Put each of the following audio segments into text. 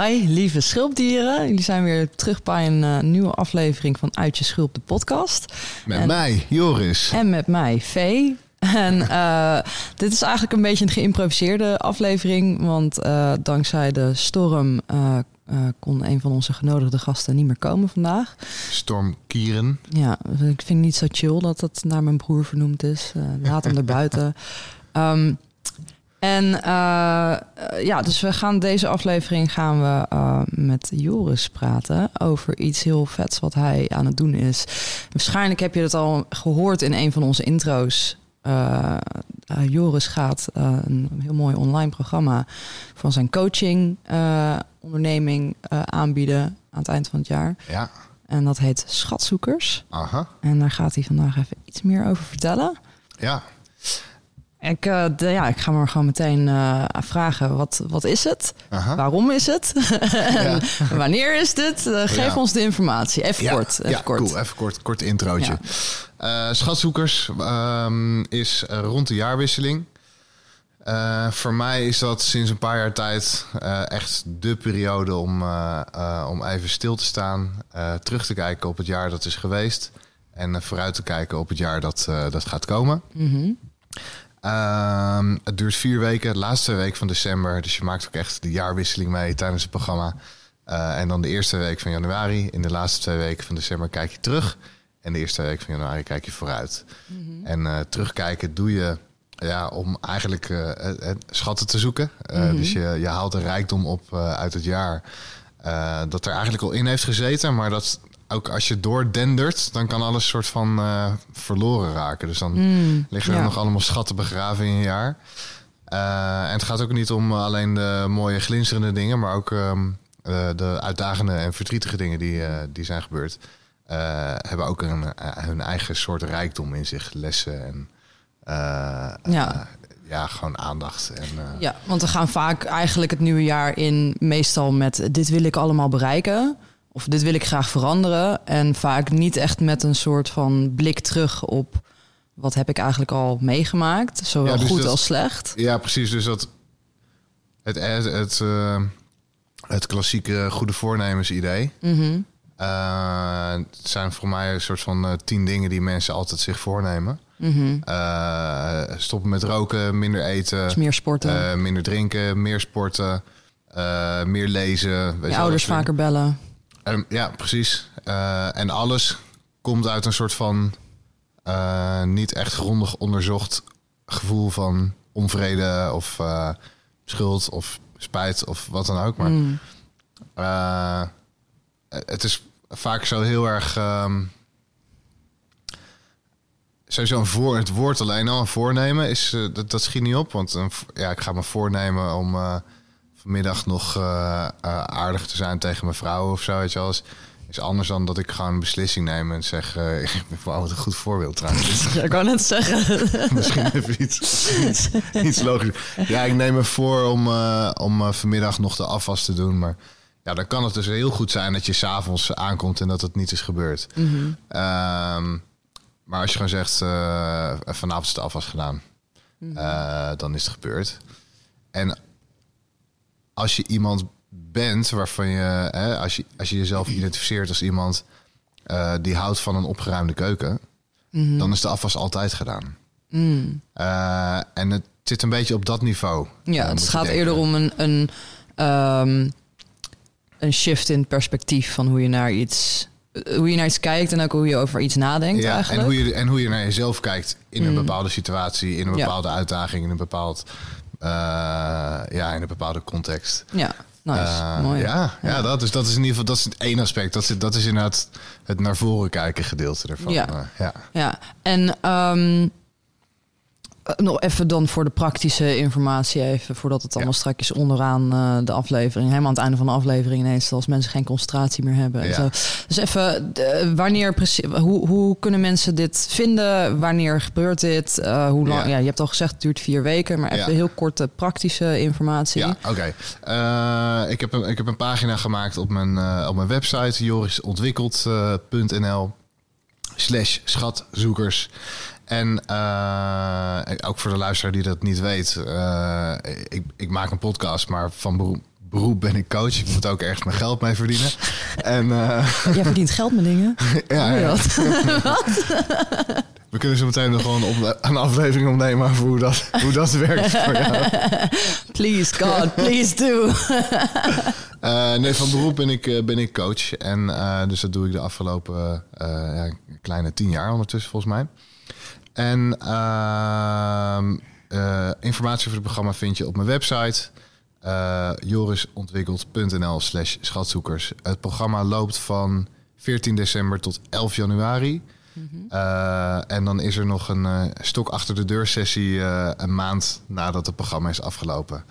Hi, lieve schulpdieren. Jullie zijn weer terug bij een eh, nieuwe aflevering van Uit je Schulp, de podcast. Met En- mij, Joris. En met mij, Vee. En eh, dit is eigenlijk een beetje een geïmproviseerde aflevering. Want eh, dankzij de storm kon een van onze genodigde gasten niet meer komen vandaag. Storm Kieren. Ja, ik vind het niet zo chill dat het naar mijn broer vernoemd is. Laat hem erbuiten. Ehm, en eh, eh, ja, dus we gaan deze aflevering gaan we eh, met Joris praten over iets heel vets wat hij aan het doen is. Waarschijnlijk heb je het al gehoord in een van onze intro's. Eh, eh, Joris gaat een heel mooi online programma van zijn coaching onderneming aanbieden aan het eind van het jaar. Ja, En dat heet Schatzoekers. aha. En daar gaat hij vandaag even iets meer over vertellen. Ja, Ik, eh, de- ja, ik ga maar gewoon meteen eh, vragen, wat, wat is het? aha. Waarom is het? en wanneer is dit? Eh, geef Ja. ons de informatie. Even ja, kort. Even kort. cool. Even kort, kort introotje. Schatzoekers ehm, is rond de jaarwisseling. Voor mij is dat sinds een paar jaar tijd echt de periode om, om even stil te staan. terug te kijken op het jaar dat is geweest. En vooruit te kijken op het jaar dat, dat gaat komen. Mhm. Ehm, het duurt vier weken, de laatste week van december. Dus je maakt ook echt de jaarwisseling mee tijdens het programma. Eh, en dan de eerste week van januari. In de laatste twee weken van december kijk je terug. En de eerste week van januari kijk je vooruit. En eh, terugkijken doe je ja, om eigenlijk eh, schatten te zoeken. Eh, Dus je, je haalt een rijkdom op uit het jaar. dat er eigenlijk al in heeft gezeten. Maar dat ook als je doordendert, dan kan alles soort van eh, verloren raken. Dus dan liggen er ja. nog allemaal schatten begraven in een jaar. Eh, en het gaat ook niet om alleen de mooie glinsterende dingen, maar ook ehm, eh, de uitdagende en verdrietige dingen die, eh, die zijn gebeurd. eh, hebben ook een, eh, hun eigen soort rijkdom in zich. Lessen en eh, Ja. eh, ja, gewoon aandacht. En, eh, Ja, want we gaan vaak eigenlijk het nieuwe jaar in meestal met dit wil ik allemaal bereiken. Of dit wil ik graag veranderen. En vaak niet echt met een soort van blik terug op wat heb ik eigenlijk al meegemaakt. Zowel Ja, dus goed dat- als slecht. Ja, precies. Dus dat het, het, het, eh, het klassieke goede voornemens idee. Mhm. Eh, het zijn voor mij een soort van eh, tien dingen die mensen altijd zich voornemen. Mhm. Stoppen met roken, minder eten, Dus meer sporten. minder drinken, meer sporten, meer lezen. Je ouders vaker bellen. Ehm, ja, precies. Eh, en alles komt uit een soort van eh, niet echt grondig onderzocht gevoel van onvrede of eh, schuld of spijt of wat dan ook. Maar Mm. eh, het is vaak zo heel erg. ehm sowieso een voor, het woord alleen al, een voornemen, is, dat, dat schiet niet op. Want een ja, ik ga me voornemen om vanmiddag nog eh, eh, aardig te zijn tegen mijn vrouw of zo. Weet je wel. Is, is anders dan dat ik gewoon een beslissing neem en zeg... eh ik ben wat een goed voorbeeld trouwens. Ja, ik wou net zeggen. Misschien even iets, iets, iets logisch. Ja, ik neem me voor om, om vanmiddag nog de afwas te doen. Maar ja, dan kan het dus heel goed zijn dat je s'avonds aankomt en dat het niet is gebeurd. Ehm, maar als je gewoon zegt, vanavond is de afwas gedaan, eh, dan is het gebeurd. En als je iemand bent waarvan je, hè, als je, als je jezelf identificeert als iemand eh, die houdt van een opgeruimde keuken, dan is de afwas altijd gedaan. Mm. Eh, en het zit een beetje op dat niveau. Ja, eh, het gaat eerder om een, een, ehm, een shift in perspectief van hoe je naar iets, hoe je naar iets kijkt en ook hoe je over iets nadenkt Ja, en hoe, je, en hoe je naar jezelf kijkt in een Mm. bepaalde situatie, in een Ja. bepaalde uitdaging, in een bepaald, ja, in een bepaalde context. Ja, nice, Eh, mooi. Ja, ja. dat, is, dat is in ieder geval dat is het één aspect. Dat is, dat is inderdaad het naar voren kijken gedeelte ervan. Ja. Eh, ja. Ja, en eh, nog even dan voor de praktische informatie even, voordat het allemaal Ja. strakjes onderaan eh, de aflevering, helemaal aan het einde van de aflevering ineens, als mensen geen concentratie meer hebben. En Ja. zo. Dus even, de- wanneer precies, hoe, hoe kunnen mensen dit vinden? Wanneer gebeurt dit? Eh, hoe lang? Ja. Ja. je hebt al gezegd, het duurt vier weken, maar even heel korte praktische informatie. Ja, oké. Eh, ik, heb een, ik heb een pagina gemaakt op mijn, eh, op mijn website, jorisontwikkeld.nl slash schatzoekers. En eh, ook voor de luisteraar die dat niet weet, eh, ik, ik maak een podcast, maar van beroep, beroep ben ik coach. Ik moet ook ergens mijn geld mee verdienen. En eh, Jij verdient geld met dingen. ja, ja. we kunnen zo meteen nog gewoon op, een aflevering opnemen over hoe dat, hoe dat werkt voor jou. Please God, please do. Nee, van beroep ben ik, ben ik coach. En dus dat doe ik de afgelopen ja, kleine tien jaar ondertussen volgens mij. En ehm, eh, informatie over het programma vind je op mijn website. eh jorisontwikkeld.nl slash schatzoekers. Het programma loopt van 14 december tot 11 januari. Eh, en dan is er nog een stok achter de deur sessie een maand nadat het programma is afgelopen.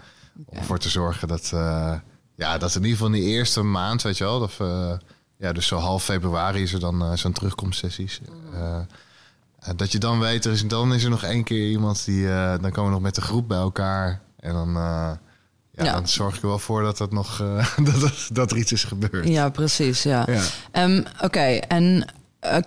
Om ervoor te zorgen dat, ja, dat in ieder geval in die eerste maand, weet je wel, eh, ja, dus zo half februari is er dan zo'n terugkomstsessies. Dat je dan weet, er is, dan is er nog één keer iemand die, eh, dan komen we nog met de groep bij elkaar. En dan, eh, ja, Ja. dan zorg ik er wel voor dat, dat, nog, eh, dat, dat, dat er iets is gebeurd. Ja, precies. Ja. Ja. Ehm, Oké, en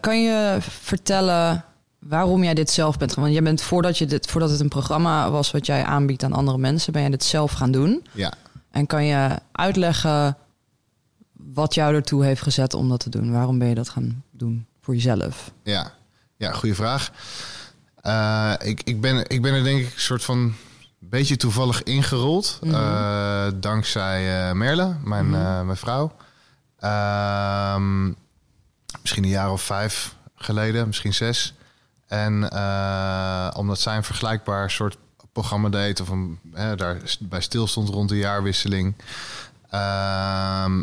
kan je vertellen waarom jij dit zelf bent gaan? Want jij bent voordat, je dit, voordat het een programma was wat jij aanbiedt aan andere mensen, ben jij dit zelf gaan doen. ja. En kan je uitleggen wat jou ertoe heeft gezet om dat te doen? Waarom ben je dat gaan doen voor jezelf? Ja, ja goede vraag. Eh, ik, ik, ben, ik ben er denk ik een soort van beetje toevallig ingerold. Mhm. eh, dankzij eh, Merle, mijn, Mhm. mijn vrouw. Ehm, misschien een jaar of vijf geleden, misschien zes. En omdat zij een vergelijkbaar soort programma deed... of een, hè, daar bij stil stond rond de jaarwisseling... Ehm,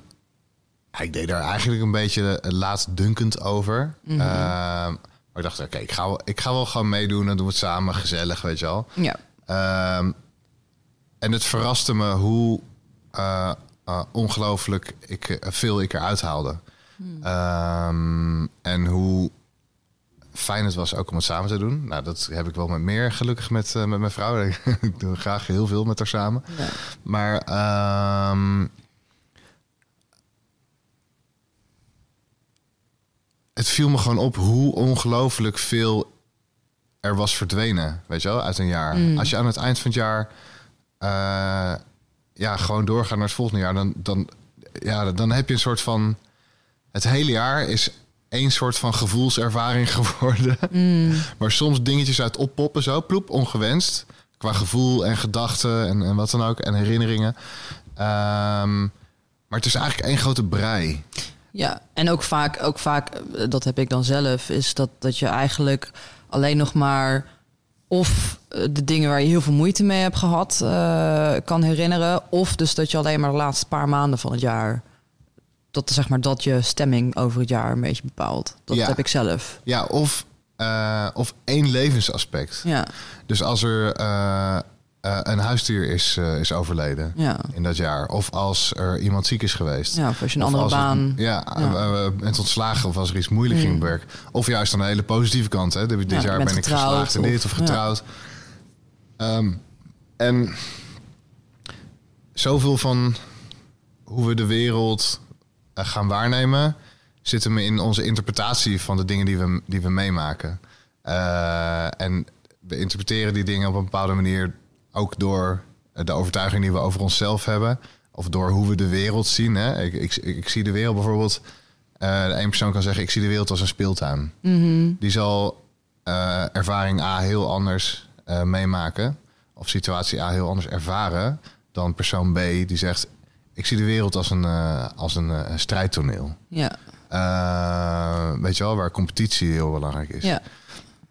ik deed daar eigenlijk een beetje laatdunkend over. Mhm. Ehm, maar ik dacht, oké, ik, ga wel, ik ga wel gewoon meedoen. Dan doen we het samen, gezellig, weet je wel. Ja. Ehm, en het verraste me hoe eh, ongelooflijk ik, eh, veel ik eruit haalde. Ehm, en hoe fijn het was ook om het samen te doen. Nou, dat heb ik wel met meer gelukkig met, met mijn vrouw. ik doe graag heel veel met haar samen. ja. Maar ehm, het viel me gewoon op hoe ongelooflijk veel er was verdwenen, weet je wel, uit een jaar. Mm. Als je aan het eind van het jaar eh, ja, gewoon doorgaat naar het volgende jaar, dan, dan, ja, dan heb je een soort van... Het hele jaar is één soort van gevoelservaring geworden. Mm. Waar soms dingetjes uit oppoppen, zo ploep, ongewenst. Qua gevoel en gedachten en, en wat dan ook. En herinneringen. Ehm, maar het is eigenlijk één grote brei. Ja, en ook vaak, ook vaak, eh, dat heb ik dan zelf, is dat, dat je eigenlijk alleen nog maar of eh, de dingen waar je heel veel moeite mee hebt gehad eh, kan herinneren, of dus dat je alleen maar de laatste paar maanden van het jaar, dat zeg maar dat je stemming over het jaar een beetje bepaalt. Dat Ja. heb ik zelf. Ja, of, of één levensaspect. Ja, Dus als er eh, een huisdier is, eh, is overleden ja. in dat jaar. Of als er iemand ziek is geweest. Ja, of als je een Of andere als het- baan. ja, Ja. eh, bent ontslagen of als er iets moeilijk ging Mm. op werk. Of juist aan de hele positieve kant. Hè. Dit, dit jaar ben ik geslaagd in dit of- getrouwd. Ehm, en zoveel van hoe we de wereld gaan waarnemen... zitten me in onze interpretatie van de dingen die we, die we meemaken. En we interpreteren die dingen op een bepaalde manier... ook door de overtuiging die we over onszelf hebben... of door hoe we de wereld zien. Hè? Ik, ik, ik, zie de wereld bijvoorbeeld... eh de een persoon kan zeggen, ik zie de wereld als een speeltuin. Mhm. Die zal eh, ervaring A heel anders eh, meemaken. Of situatie A heel anders ervaren dan persoon B die zegt... ik zie de wereld als een, eh, als een eh, strijdtoneel. Ja, Eh, weet je wel, waar competitie heel belangrijk is. ja,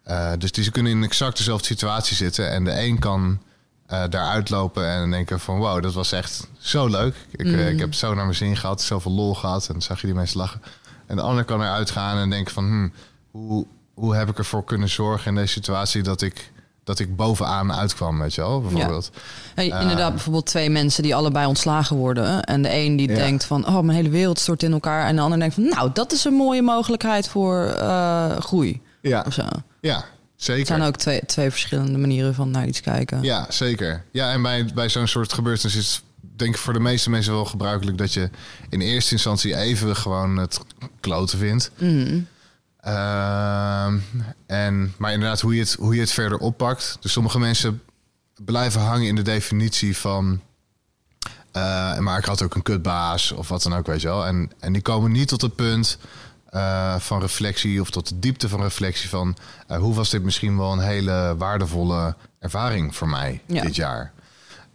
Eh, dus die ze kunnen in exact dezelfde situatie zitten. En de een kan eh daaruit lopen en denken van... wow, dat was echt zo leuk. Ik, eh, ik heb zo naar mijn zin gehad, zoveel lol gehad. En dan zag je die mensen lachen. En de ander kan eruit gaan en denken van... Hm, hoe, hoe heb ik ervoor kunnen zorgen in deze situatie... dat ik, dat ik bovenaan uitkwam, weet je wel, bijvoorbeeld. Hey, inderdaad, bijvoorbeeld twee mensen die allebei ontslagen worden. En de een die Ja. denkt van, oh, mijn hele wereld stort in elkaar. En de ander denkt van, nou, dat is een mooie mogelijkheid voor eh, groei. Ja, Of zo. Het ja zeker. zijn ook twee, twee verschillende manieren van naar iets kijken. Ja, zeker. Ja, en bij, bij zo'n soort gebeurtenis is het denk ik voor de meeste mensen wel gebruikelijk dat je in eerste instantie even gewoon het kloten vindt. Mhm. Ehm, en, maar inderdaad, hoe je, het, hoe je het verder oppakt. Dus sommige mensen blijven hangen in de definitie van. eh, maar ik had ook een kutbaas of wat dan ook, weet je wel. En, en die komen niet tot het punt eh, van reflectie of tot de diepte van reflectie van eh, hoe was dit misschien wel een hele waardevolle ervaring voor mij Ja. dit jaar.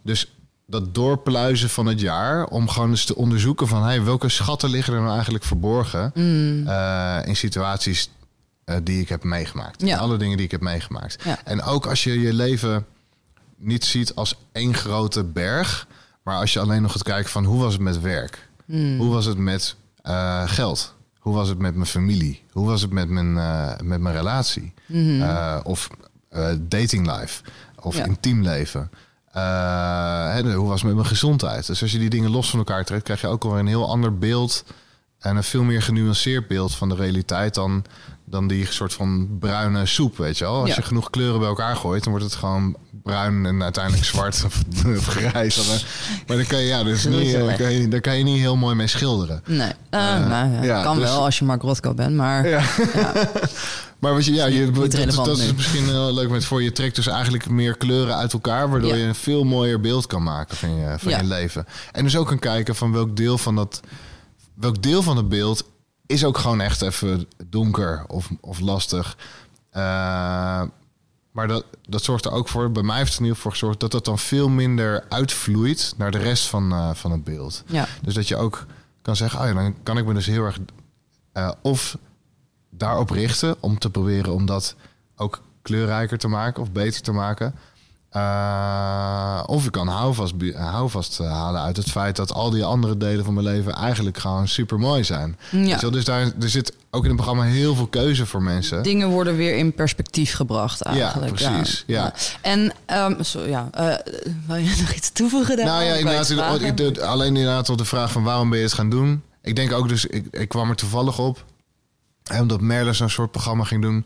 Dus dat doorpluizen van het jaar om gewoon eens te onderzoeken van hey, welke schatten liggen er nou eigenlijk verborgen Mm. eh, in situaties die ik heb meegemaakt. Ja. Alle dingen die ik heb meegemaakt. Ja. En ook als je je leven niet ziet als één grote berg, maar als je alleen nog gaat kijken van hoe was het met werk? Mm. Hoe was het met geld? Hoe was het met mijn familie? Hoe was het met mijn, eh, met mijn relatie? Eh, of eh, dating life? Of Ja. intiem leven? Eh, hè, hoe was het met mijn gezondheid? Dus als je die dingen los van elkaar trekt, krijg je ook alweer een heel ander beeld en een veel meer genuanceerd beeld van de realiteit dan, dan die soort van bruine soep, weet je wel. Als Ja. je genoeg kleuren bij elkaar gooit, dan wordt het gewoon bruin en uiteindelijk zwart of, of grijs. Maar dan kan je, ja, dus niet, daar, kan je, daar kan je niet heel mooi mee schilderen. Nee, nou, ja, ja, kan dus- wel als je Mark Rothko bent, maar Ja. Maar wat je, ja, je, dat, dat is misschien heel leuk met voor je trekt dus eigenlijk meer kleuren uit elkaar, waardoor je een veel mooier beeld kan maken van je, van je leven. En dus ook kan kijken van welk deel van dat, welk deel van het beeld is ook gewoon echt even donker of, of lastig. Eh, maar dat, dat zorgt er ook voor, bij mij heeft het in ieder geval voor gezorgd dat dat dan veel minder uitvloeit naar de rest van, eh, van het beeld. ja. Dus dat je ook kan zeggen, oh ja, dan kan ik me dus heel erg eh, of daarop richten om te proberen om dat ook kleurrijker te maken of beter te maken. Eh, of ik kan houvast, houvast eh, halen uit het feit dat al die andere delen van mijn leven eigenlijk gewoon super mooi zijn. Ja. Dus daar er zit ook in het programma heel veel keuze voor mensen. Dingen worden weer in perspectief gebracht eigenlijk. precies, ja. En, ehm, zo, ja, eh, wil je nog iets toevoegen daar? Nou ja, inderdaad, alleen inderdaad op de vraag van waarom ben je het gaan doen. Ik denk ook dus, ik, ik kwam er toevallig op. Omdat Merle zo'n soort programma ging doen.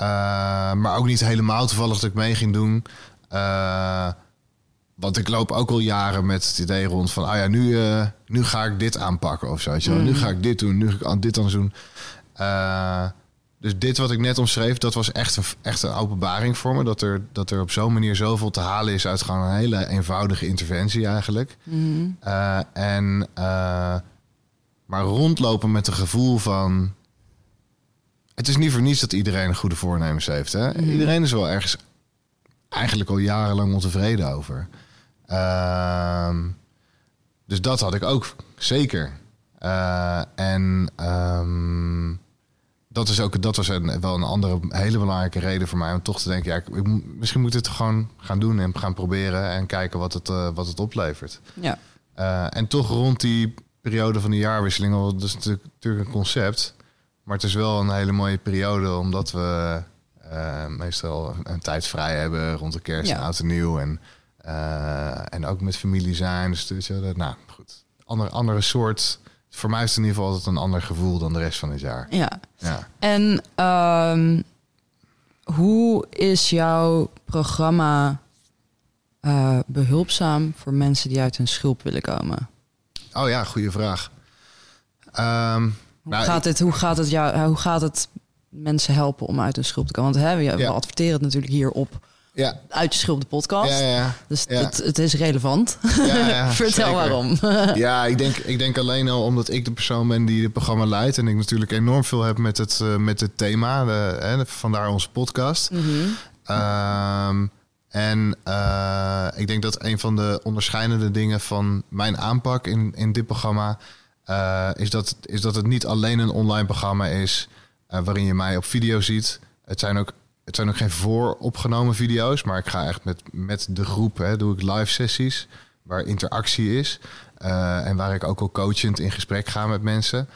Eh, maar ook niet helemaal toevallig dat ik mee ging doen. Eh, want ik loop ook al jaren met het idee rond van... ah ja, nu, eh, nu ga ik dit aanpakken of zo. Nu ga ik dit doen, nu ga ik aan dit aan doen. Eh, dus dit wat ik net omschreef, dat was echt een, echt een openbaring voor me. Dat er, dat er op zo'n manier zoveel te halen is uit gewoon een hele eenvoudige interventie eigenlijk. Eh, en, maar rondlopen met een gevoel van... Het is niet voor niets dat iedereen een goede voornemens heeft. Hè? Iedereen is wel ergens eigenlijk al jarenlang ontevreden over. Ehm, dus dat had ik ook zeker. Eh, en ehm, dat, is ook, dat was een, wel een andere hele belangrijke reden voor mij om toch te denken: ja, ik, ik misschien moet ik het gewoon gaan doen en gaan proberen en kijken wat het, eh, wat het oplevert. Ja. Eh, en toch rond die periode van de jaarwisseling, al dat is natuurlijk, natuurlijk een concept. Maar het is wel een hele mooie periode, omdat we eh, meestal een tijd vrij hebben rond de kerst Ja. en oud en nieuw. En, eh, en ook met familie zijn. Dus, dus, nou goed, andere, andere soort. Voor mij is het in ieder geval altijd een ander gevoel dan de rest van het jaar. ja. Ja. En ehm, hoe is jouw programma eh, behulpzaam voor mensen die uit hun schulp willen komen? Oh ja, goede vraag. Ehm, Hoe, nou, gaat, het, hoe, gaat het jou, hoe gaat het mensen helpen om uit hun schulp te komen? Want hè, we, Ja. adverteren het natuurlijk hier op ja, Uit je schulp de podcast. ja, ja, ja. Dus het, het is relevant. Ja, ja, Vertel zeker. waarom. Ja, ik denk, ik denk alleen al omdat ik de persoon ben die het programma leidt. En ik natuurlijk enorm veel heb met het, eh, met het thema. De, hè, vandaar onze podcast. Mhm. Ehm, En uh, ik denk dat een van de onderscheidende dingen van mijn aanpak in, in dit programma uh, is, dat, is dat het niet alleen een online programma is waarin je mij op video ziet. Het zijn ook, het zijn ook geen vooropgenomen video's, maar ik ga echt met, met de groep, hè, doe ik live sessies waar interactie is. en waar ik ook al coachend in gesprek ga met mensen.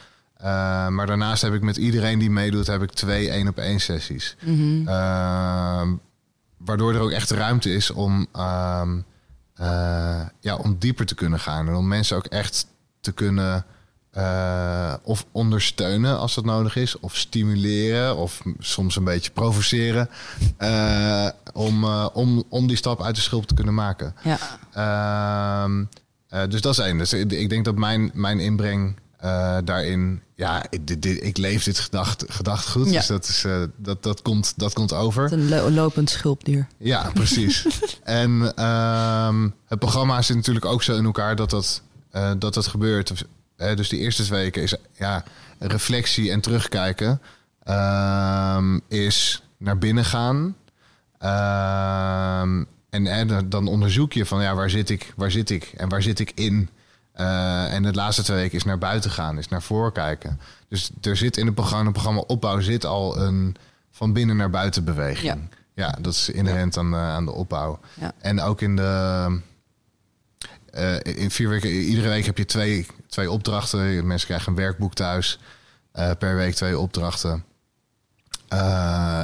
Uh, maar daarnaast heb ik met iedereen die meedoet, heb ik twee één op één sessies. Mm -hmm. uh, waardoor er ook echt ruimte is om, uh, ja, om dieper te kunnen gaan. En om mensen ook echt te kunnen of ondersteunen als dat nodig is. Of stimuleren of soms een beetje provoceren. om, om, om die stap uit de schulp te kunnen maken. Ja. Ehm, dus dat is één. Dus ik denk dat mijn, mijn inbreng daarin, ja, ik, dit, ik leef dit gedacht, gedacht goed. Ja. Dus dat, is, dat, dat, komt, dat komt over. een lo lopend schulpdier. Ja, precies. en um, het programma zit natuurlijk ook zo in elkaar dat dat, dat, dat gebeurt. Dus die eerste twee weken is ja, reflectie en terugkijken. Um, is naar binnen gaan. Um, en, en dan onderzoek je van ja, waar zit ik, waar zit ik en waar zit ik in? Uh, en de laatste twee weken is naar buiten gaan, is naar voren kijken. Dus er zit in het programma, het programma opbouw zit al een van binnen naar buiten beweging. Ja, ja dat is inherent ja. aan, de, aan de opbouw. Ja. En ook in de. Uh, in vier weken, iedere week heb je twee, twee opdrachten. Mensen krijgen een werkboek thuis. Uh, per week twee opdrachten.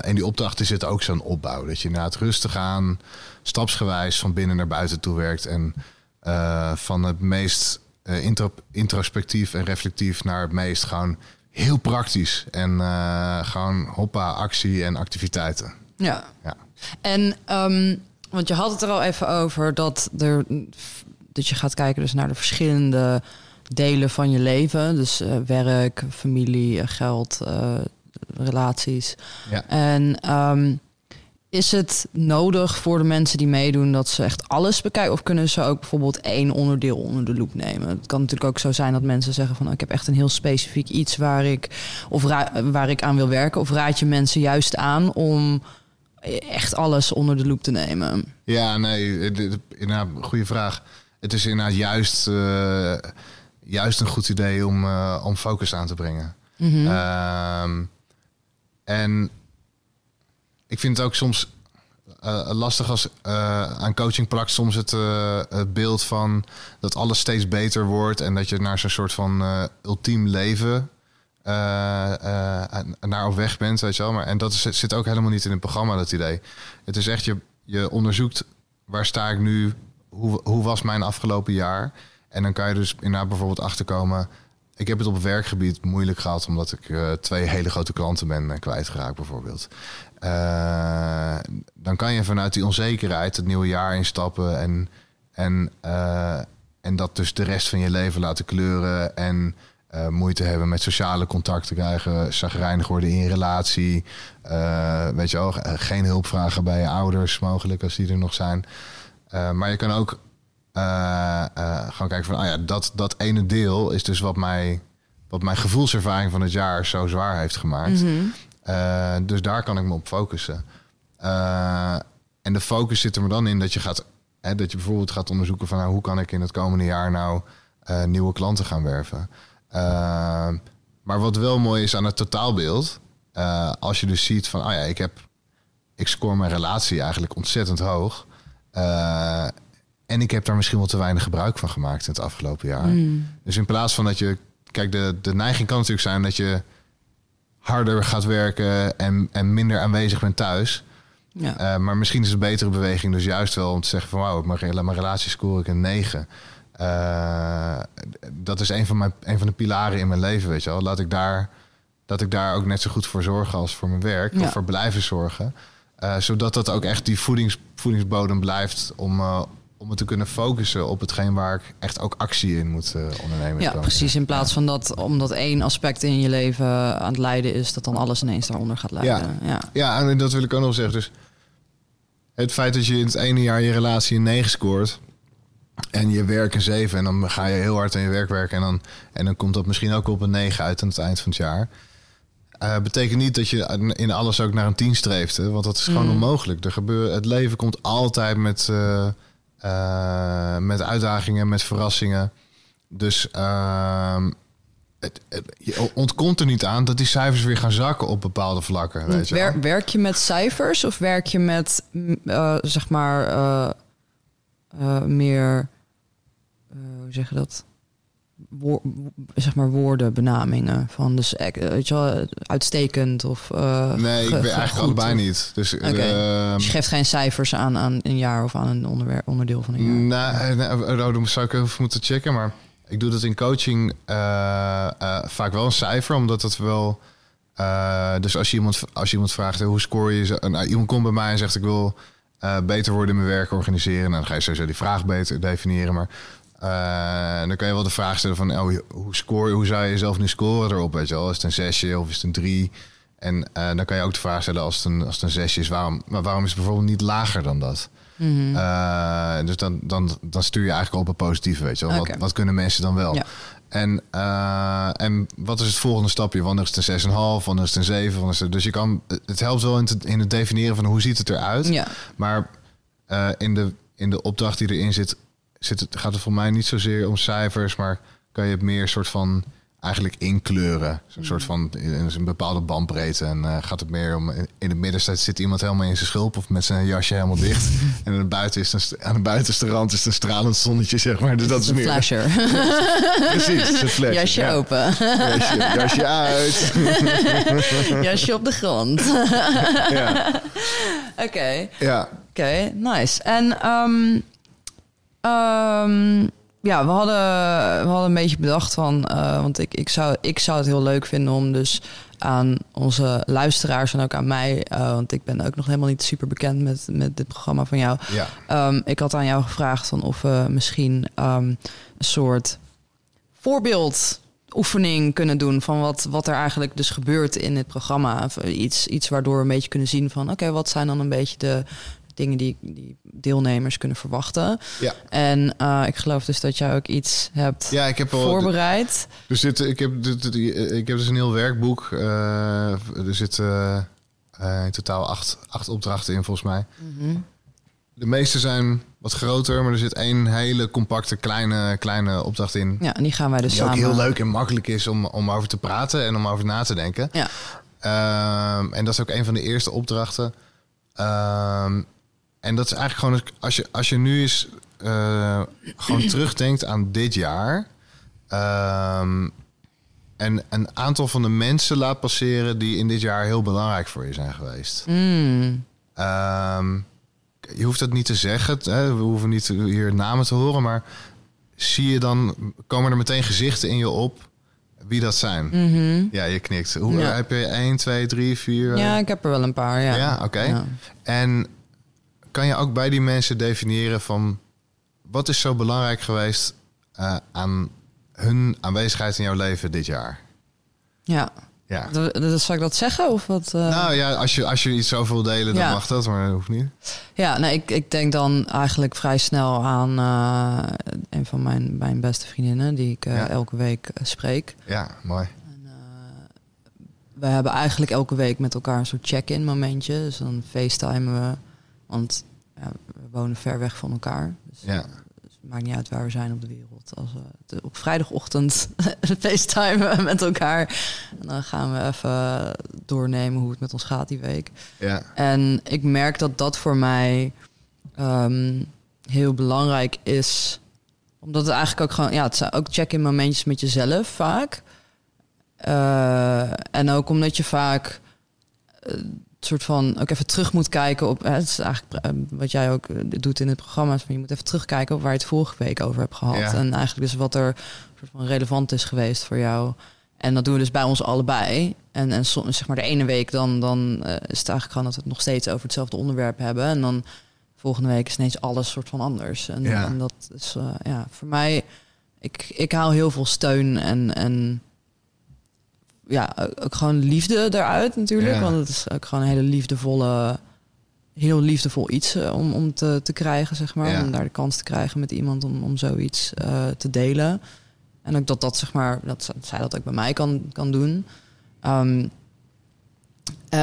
en die opdrachten zitten ook zo'n opbouw. Dat je na het rustig aan, stapsgewijs van binnen naar buiten toe werkt. En van het meest intro introspectief en reflectief naar het meest gewoon heel praktisch. En gewoon hoppa, actie en activiteiten. Ja. ja. En um, want je had het er al even over dat er dat je gaat kijken dus naar de verschillende delen van je leven. Dus uh, werk, familie, geld, uh, relaties. Ja. En um, is het nodig voor de mensen die meedoen dat ze echt alles bekijken? Of kunnen ze ook bijvoorbeeld één onderdeel onder de loep nemen? Het kan natuurlijk ook zo zijn dat mensen zeggen van... Oh, ik heb echt een heel specifiek iets waar ik, of waar ik aan wil werken. Of raad je mensen juist aan om echt alles onder de loep te nemen? Ja, nee, inderdaad, goede vraag. Het is inderdaad juist, uh, juist een goed idee om, uh, om focus aan te brengen. Mm -hmm. uh, en ik vind het ook soms uh, lastig als aan coaching plakt soms het, het, beeld van dat alles steeds beter wordt en dat je naar zo'n soort van ultiem leven naar op weg bent, weet je wel. Maar, en dat is, zit ook helemaal niet in het programma, dat idee. Het is echt, je, je onderzoekt waar sta ik nu, hoe, hoe was mijn afgelopen jaar? En dan kan je dus inderdaad bijvoorbeeld achterkomen. Ik heb het op werkgebied moeilijk gehad omdat ik twee hele grote klanten ben kwijtgeraakt, bijvoorbeeld. Uh, dan kan je vanuit die onzekerheid het nieuwe jaar instappen en, en, en dat dus de rest van je leven laten kleuren en moeite hebben met sociale contacten krijgen, zagrijnig worden in relatie, weet je wel, geen hulp vragen bij je ouders mogelijk als die er nog zijn. Maar je kan ook gaan kijken van, ah ja, dat, dat ene deel is dus wat mij wat mijn gevoelservaring van het jaar zo zwaar heeft gemaakt. Mm -hmm. Uh, dus daar kan ik me op focussen. En de focus zit er dan in dat je gaat, hè, dat je bijvoorbeeld gaat onderzoeken van nou, hoe kan ik in het komende jaar nou nieuwe klanten gaan werven. maar wat wel mooi is aan het totaalbeeld, als je dus ziet van, oh ja, ik heb, ik score mijn relatie eigenlijk ontzettend hoog. En ik heb daar misschien wel te weinig gebruik van gemaakt in het afgelopen jaar. Mm. Dus in plaats van dat je, kijk, de, de neiging kan natuurlijk zijn dat je harder gaat werken en, en minder aanwezig bent thuis. Ja. Uh, maar misschien is het een betere beweging dus juist wel om te zeggen van wauw, mijn, mijn relatie ik een 9. Uh, eh, dat is een van, mijn, een van de pilaren in mijn leven, weet je wel. Laat ik daar, dat ik daar ook net zo goed voor zorgen als voor mijn werk. Ja. Of voor blijven zorgen. Uh, zodat dat ook echt die voedings, voedingsbodem blijft om, om het te kunnen focussen op hetgeen waar ik echt ook actie in moet uh, ondernemen. Ja, precies. In plaats van dat omdat één aspect in je leven aan het leiden is, dat dan alles ineens daaronder gaat leiden. Ja, ja. ja en dat wil ik ook nog zeggen. Dus het feit dat je in het ene jaar je relatie een 9 scoort en je werk een 7 en dan ga je heel hard aan je werk werken en dan, en dan komt dat misschien ook op een 9 uit aan het eind van het jaar. Eh, betekent niet dat je in alles ook naar een 10 streeft. Hè? Want dat is gewoon Mm. onmogelijk. Er gebeur, het leven komt altijd met, eh, eh, met uitdagingen, met verrassingen. Dus ehm, het, het- je ontkomt er niet aan dat die cijfers weer gaan zakken op bepaalde vlakken. Weet je wel. Wer- werk je met cijfers of werk je met, mm, zeg maar, meer, hoe zeg je dat? Woor- zeg maar woorden, benamingen van dus eh, weet je wel, uitstekend of eh, Nee, ik ge- eigenlijk allebei niet. Dus, ehm, Dus je geeft geen cijfers aan aan een jaar of aan een onderwer- onderdeel van een jaar. Nou, dan zou ik even moeten checken. Maar ik doe dat in coaching eh, eh, vaak wel een cijfer, omdat het wel. eh, dus als je iemand, als je iemand vraagt, eh, hoe score je? ze- Nou, iemand komt bij mij en zegt: Ik wil eh, beter worden in mijn werk organiseren. Nou, dan ga je sowieso die vraag beter definiëren. Maar eh, dan kan je wel de vraag stellen: van, oh, hoe score hoe zou je jezelf nu scoren erop? Weet je wel? Is het een zesje of is het een drie? En eh, dan kan je ook de vraag stellen: als het een, als het een zesje is, waarom, maar waarom is het bijvoorbeeld niet lager dan dat? Mhm. Eh, dus dan, dan, dan stuur je eigenlijk op een positieve, weet je wel. Wat, wat kunnen mensen dan wel? Ja. En, en wat is het volgende stapje? Wanneer is het een 6,5? Wanneer is het een 7? Wanneer is het, dus je kan, het helpt wel in, te- in het definiëren van hoe ziet het eruit. ja. Maar in, de, in de opdracht die erin zit, zit het, gaat het voor mij niet zozeer om cijfers, maar kan je het meer soort van eigenlijk inkleuren. Zo'n soort van in een bepaalde bandbreedte. En eh, gaat het meer om in het midden staat, zit iemand helemaal in zijn schulp of met zijn jasje helemaal dicht. en aan de, buiten is een, aan de buitenste rand is het een stralend zonnetje, zeg maar. Dus dat is een meer. flasher. Precies, het flesje. Jasje ja. open. Jasje, jasje uit. Jasje op de grond. ja. Oké. ja. Oké, nice. En ehm, ehm, ja, we hadden, we hadden een beetje bedacht van... eh, want ik, ik, zou, ik zou het heel leuk vinden om dus aan onze luisteraars... en ook aan mij, eh, want ik ben ook nog helemaal niet super bekend met, met dit programma van jou... ja. Ehm, ik had aan jou gevraagd van of we misschien ehm, een soort voorbeeldoefening kunnen doen van wat, wat er eigenlijk dus gebeurt in het programma. Of iets, iets waardoor we een beetje kunnen zien van oké, wat zijn dan een beetje de dingen die, die deelnemers kunnen verwachten. Ja. En eh, ik geloof dus dat jij ook iets hebt ja, ik heb wel... voorbereid. Dus dit, ik, heb, dit, dit- ik heb dus een heel werkboek. eh, er zitten eh, in totaal acht, acht opdrachten in, volgens mij. Mhm. De meeste zijn wat groter, maar er zit één hele compacte kleine, kleine opdracht in. Ja, en die gaan wij dus Die ook heel leuk en makkelijk is om, om over te praten en om over na te denken. Ja. Ehm, en dat is ook een van de eerste opdrachten. Ehm, en dat is eigenlijk gewoon, als je, als je nu eens eh, gewoon terugdenkt aan dit jaar. ehm, en een aantal van de mensen laat passeren die in dit jaar heel belangrijk voor je zijn geweest. Mm, Ehm, je hoeft dat niet te zeggen, hè? we hoeven niet hier namen te horen, maar zie je dan, komen er meteen gezichten in je op wie dat zijn? mhm. Ja, je knikt. Hoe, Ja. Heb je 1, 2, 3, 4? Ja, ik heb er wel een paar. Ja, Ja, oké. Ja. En kan je ook bij die mensen definiëren van wat is zo belangrijk geweest eh, aan hun aanwezigheid in jouw leven dit jaar? ja. Ja. Dat, dat, zal ik dat zeggen? Of wat, eh? Nou ja, als je, als je iets over wil delen, dan Ja. mag dat, maar dat hoeft niet. Ja, nee, ik, ik denk dan eigenlijk vrij snel aan eh, een van mijn, mijn beste vriendinnen, die ik Ja. elke week spreek. Ja, mooi. En, we hebben eigenlijk elke week met elkaar een soort check-in momentje. Dus dan facetimen we, want ja, we wonen ver weg van elkaar. Dus, Ja. dus het maakt niet uit waar we zijn op de wereld. Als we de- op vrijdagochtend facetimen met elkaar. En dan gaan we even doornemen hoe het met ons gaat die week. Ja, En ik merk dat dat voor mij ehm, heel belangrijk is. Omdat het eigenlijk ook gewoon... Ja, het zijn ook check-in momentjes met jezelf vaak. Eh, en ook omdat je vaak... eh, soort van ook even terug moet kijken op... Hè, het is eigenlijk eh, wat jij ook eh, doet in het programma. is van je moet even terugkijken op waar je het vorige week over hebt gehad. Ja. En eigenlijk dus wat er soort van relevant is geweest voor jou. En dat doen we dus bij ons allebei. En, en soms, zeg maar de ene week dan, dan eh, is het eigenlijk gewoon dat we het nog steeds over hetzelfde onderwerp hebben. En dan volgende week is ineens alles soort van anders. En, Ja. en dat is ja, voor mij, ik, ik haal heel veel steun en, en ja, ook gewoon liefde eruit natuurlijk. Ja. Want het is ook gewoon een hele liefdevolle, heel liefdevol iets eh, om, om te, te krijgen, zeg maar. Ja. Om daar de kans te krijgen met iemand om, om zoiets eh, te delen. En ook dat dat, zeg maar, dat zij dat ook bij mij kan, kan doen. Ehm, Eh,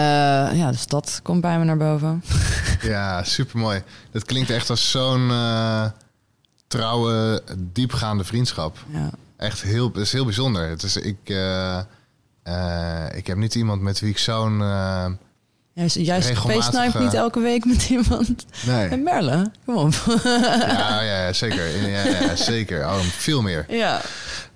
ja, dus dat komt bij me naar boven. Ja, supermooi. Dat klinkt echt als zo'n eh, trouwe, diepgaande vriendschap. Ja. Echt heel, is heel bijzonder. Het is, ik, eh, ik heb niet iemand met wie ik zo'n... eh, Juist, juist niet elke week met iemand. En nee. Merle, kom op. Ja, ja, zeker. Ja, ja, zeker. Oh, veel meer. ja.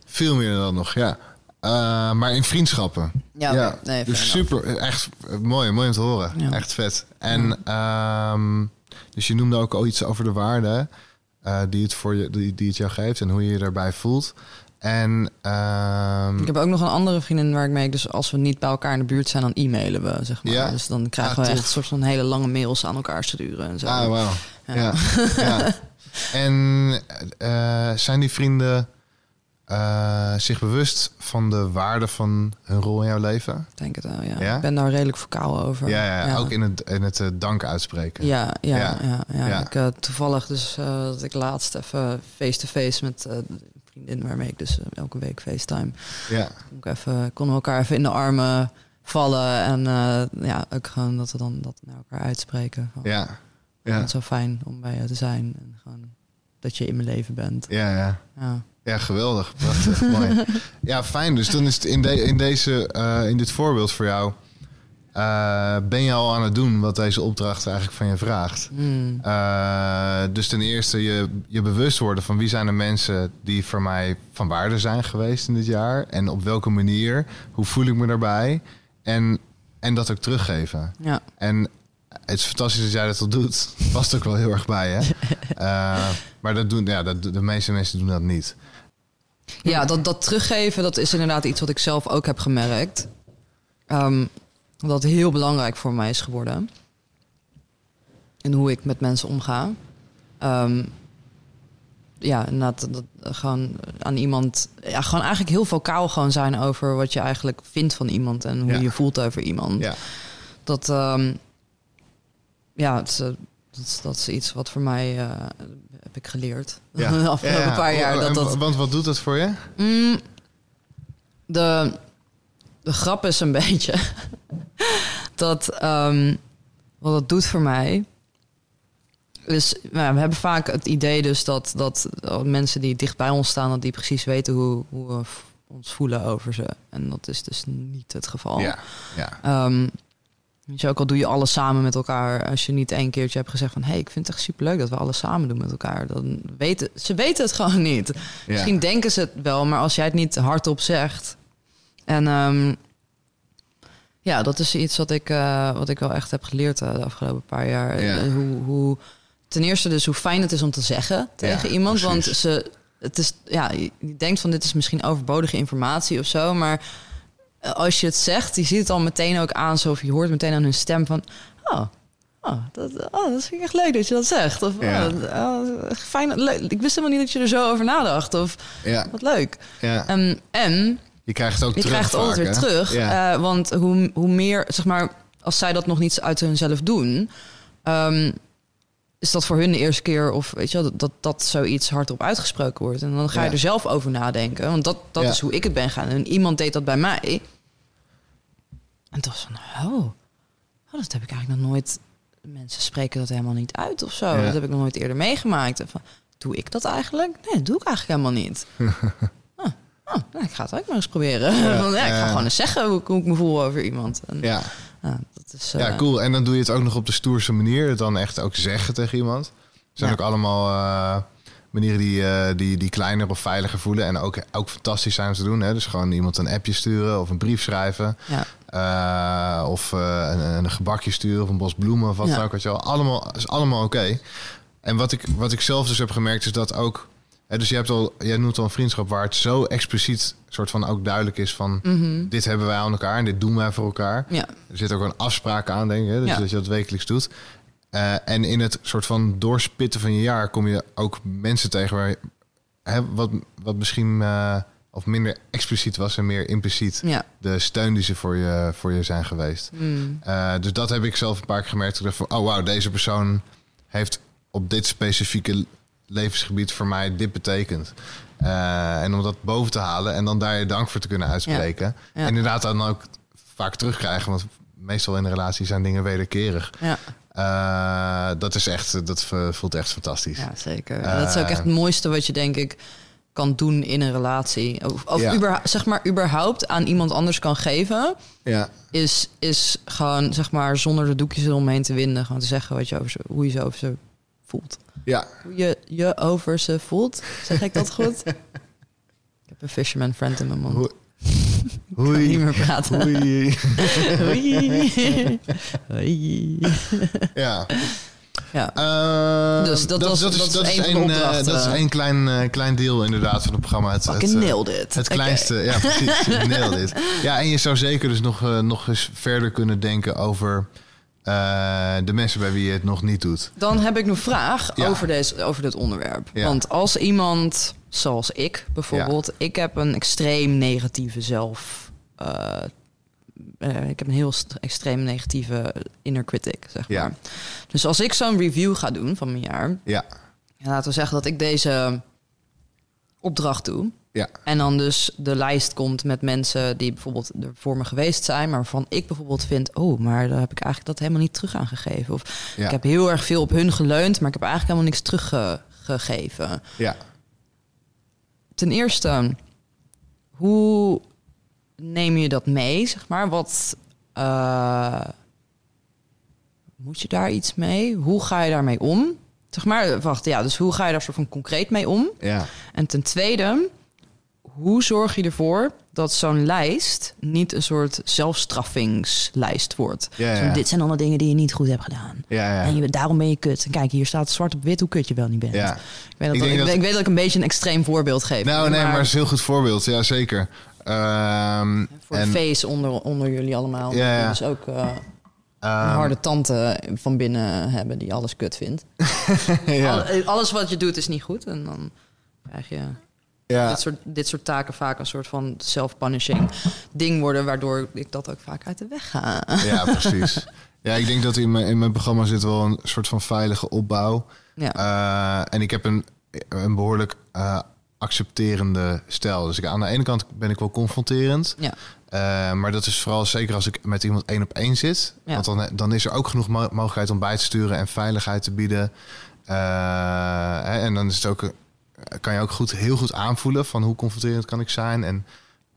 Veel meer dan nog, ja. Eh, maar in vriendschappen. Ja, nee, dus super, echt mooi, mooi om te horen. Ja. Echt vet. En ehm, dus je noemde ook al iets over de waarde eh, die, het voor je, die, die het jou geeft en hoe je je daarbij voelt. En ehm, Ik heb ook nog een andere vriendin waar ik mee, dus als we niet bij elkaar in de buurt zijn, dan e-mailen we, zeg maar. Ja? Dus dan krijgen Ah, we echt een soort van hele lange mails aan elkaar sturen en zo. ah, wauw. Ja. Ja. Ja. En eh, zijn die vrienden eh, zich bewust van de waarde van hun rol in jouw leven? Ik denk het wel, ja. Ja? Ik ben daar redelijk vocaal over. Ja, ja, ook in het, in het eh, dank uitspreken. Ja, ja, Ja. Ik, toevallig dus dat ik laatst even face-to-face met eh, een vriendin waarmee ik dus eh, elke week FaceTime. Ja. Kon ik even, konden we elkaar even in de armen vallen en eh, ja, ook gewoon dat we dan dat naar elkaar uitspreken. Van, Ja. Ja. het zo fijn om bij je te zijn en gewoon dat je in mijn leven bent. Ja, ja. Ja. Ja, geweldig. Prachtig. mooi. Ja, fijn. Dus dan is het in, de, in, deze, eh, in dit voorbeeld voor jou... eh, ben je al aan het doen wat deze opdracht eigenlijk van je vraagt. Mm. Eh, dus ten eerste je, je bewust worden van wie zijn de mensen die voor mij van waarde zijn geweest in dit jaar. En op welke manier. Hoe voel ik me daarbij. En, en dat ook teruggeven. ja. En het is fantastisch dat jij dat al doet. Past ook wel heel erg bij, hè? Eh, maar dat doen, ja, dat, de meeste mensen doen dat niet. Ja, dat, dat teruggeven, dat is inderdaad iets wat ik zelf ook heb gemerkt. Ehm, dat heel belangrijk voor mij is geworden. En hoe ik met mensen omga. Ehm, ja, inderdaad, dat, gewoon aan iemand... Ja, gewoon eigenlijk heel vocaal gewoon zijn over wat je eigenlijk vindt van iemand... en hoe Ja. je voelt over iemand. Ja, Dat, ehm, ja, het is, eh, dat, is, dat is iets wat voor mij... eh, heb ik geleerd ja. de afgelopen Ja, paar jaar. Dat dat, Want wat doet dat voor je? Mm, de, de grap is een beetje dat ehm, wat het doet voor mij. Dus nou, we hebben vaak het idee dus dat, dat mensen die dicht bij ons staan, dat die precies weten hoe, hoe we ons voelen over ze. En dat is dus niet het geval. Ja, ja. Weet je, ook al doe je alles samen met elkaar. Als je niet één keertje hebt gezegd van... hé, hey, ik vind het echt superleuk dat we alles samen doen met elkaar. Dan weten ze weten het gewoon niet. Misschien denken ze het wel, maar als jij het niet hardop zegt... En ehm, ja, dat is iets wat ik, eh, wat ik wel echt heb geleerd eh, de afgelopen paar jaar. Ja. Eh, hoe, hoe, ten eerste dus hoe fijn het is om te zeggen tegen Ja, iemand. Want ze, het is, ja, je denkt van dit is misschien overbodige informatie of zo, maar als je het zegt, je ziet het al meteen ook aan, zo, of je hoort meteen aan hun stem van, oh, oh, dat, oh, dat vind ik echt leuk dat je dat zegt. Of Ja. oh, oh, fijn, leuk. Ik wist helemaal niet dat je er zo over nadacht. Of wat leuk. ja. Ehm, en Je krijgt het ook je terug krijgt het altijd vaak, weer hè? terug. Ja. eh, want hoe, hoe meer, zeg maar, als zij dat nog niet uit hunzelf doen, ehm, is dat voor hun de eerste keer of weet je wel, dat, dat dat zoiets hardop uitgesproken wordt. En dan ga je Ja. er zelf over nadenken. Want dat, dat Ja. is hoe ik het ben gaan. En iemand deed dat bij mij. En toen was van, oh, oh, dat heb ik eigenlijk nog nooit. Mensen spreken dat helemaal niet uit of zo. Dat heb ik nog nooit eerder meegemaakt. En van, doe ik dat eigenlijk? Nee, dat doe ik eigenlijk helemaal niet. oh, nou, ik ga het ook maar eens proberen. Ja, Want, ja, ik ga gewoon eens zeggen hoe, ik- hoe ik me voel over iemand. En, ja. ja, dat is, ja, eh, cool. En dan doe je het ook nog op de stoerste manier. Het dan echt ook zeggen tegen iemand. Er zijn ook allemaal eh, manieren die, eh, die, die kleiner of veiliger voelen. En ook, ook fantastisch zijn om te doen. Hè? Dus gewoon iemand een appje sturen of een brief schrijven. Ja, of een, een gebakje sturen of een bos bloemen of wat Ja. dan ook. Weet je. Allemaal, is allemaal oké. En wat ik, wat ik zelf dus heb gemerkt is dat ook... Dus je hebt al, jij noemt al een vriendschap waar het zo expliciet soort van ook duidelijk is van... Mhm. dit hebben wij aan elkaar en dit doen wij voor elkaar. ja, Er zit ook een afspraak aan, denk ik. Hè? Dus Ja. dat je dat wekelijks doet. Eh, en in het soort van doorspitten van je jaar kom je ook mensen tegen waar hè, wat, wat misschien eh, of minder expliciet was en meer impliciet ja. de steun die ze voor je, voor je zijn geweest. Mm. Eh, dus dat heb ik zelf een paar keer gemerkt. Ik dacht van, oh wauw, deze persoon heeft op dit specifieke levensgebied voor mij dit betekend. Eh, en om dat boven te halen en dan daar je dank voor te kunnen uitspreken. Ja. En inderdaad dan ook vaak terugkrijgen. Want meestal in een relatie zijn dingen wederkerig. Ja, Eh, dat is echt, dat voelt echt fantastisch. ja zeker. Eh, dat is ook echt het mooiste wat je denk ik kan doen in een relatie. Of, of Ja. zeg maar überhaupt aan iemand anders kan geven. Ja, Is, is gewoon zeg maar zonder de doekjes eromheen te winden. Gewoon te zeggen wat je over hoe je ze over ze voelt. ja. Hoe je je over ze voelt. Zeg ik dat goed? ik heb een fisherman friend in mijn mond. Hoe- kan niet meer praten. Ja. Ja. Eh, Dus dat was- dat is dat een de één, eh, dat is één klein, eh, klein deel inderdaad van het programma. Het, het, eh. Het Oké. kleinste, ja precies. nailed it. Ja, en je zou zeker dus nog, eh, nog eens verder kunnen denken over eh, de mensen bij wie je het nog niet doet. Dan heb ik een vraag Ja. over, deze, over dit onderwerp. Ja. Want als iemand, zoals ik bijvoorbeeld... ik heb een extreem negatieve zelf... eh, eh, ik heb een heel extreem negatieve inner critic, zeg Ja. maar. Dus als ik zo'n review ga doen van mijn jaar... Ja, Ja, laten we zeggen dat ik deze opdracht doe. Ja, En dan dus de lijst komt met mensen die bijvoorbeeld er voor me geweest zijn, maar waarvan ik bijvoorbeeld vind, oh, maar daar heb ik eigenlijk dat helemaal niet terug aan gegeven. Of Ja. ik heb heel erg veel op hun geleund, maar ik heb eigenlijk helemaal niks teruggegeven. ja. Ten eerste, hoe neem je dat mee, zeg maar? Wat eh, moet je daar iets mee? Hoe ga je daarmee om? Zeg maar, wacht, ja, dus hoe ga je daar soort van concreet mee om? ja. En ten tweede, hoe zorg je ervoor dat zo'n lijst niet een soort zelfstraffingslijst wordt? Ja, Zo, dit zijn alle dingen die je niet goed hebt gedaan. Ja, ja. En je, daarom ben je kut. En kijk, hier staat zwart op wit hoe kut je wel niet bent. Ja. Ik, weet dat, Ik denk ik, dat- ik weet dat ik een beetje een extreem voorbeeld geef. Nou, nee, maar het is een heel goed voorbeeld. Ja, zeker. Ehm, voor en, de face onder, onder jullie allemaal. Ja, dus ook eh, een ehm, harde tante van binnen hebben die alles kut vindt. ja, Al- alles wat je doet is niet goed. En dan krijg je ja, dit, soort, dit soort taken vaak een soort van self-punishing ding worden, waardoor ik dat ook vaak uit de weg ga. ja, precies. Ja, ik denk dat in mijn, in mijn programma zit wel een soort van veilige opbouw. Ja. Eh, en ik heb een, een behoorlijk eh, accepterende stijl. Dus ik, aan de ene kant ben ik wel confronterend. ja. Eh, maar dat is vooral zeker als ik met iemand één op één zit. Ja. Want dan, dan is er ook genoeg mo- mogelijkheid om bij te sturen en veiligheid te bieden. Hè, en dan is het ook, kan je ook goed, heel goed aanvoelen van hoe confronterend kan ik zijn. En,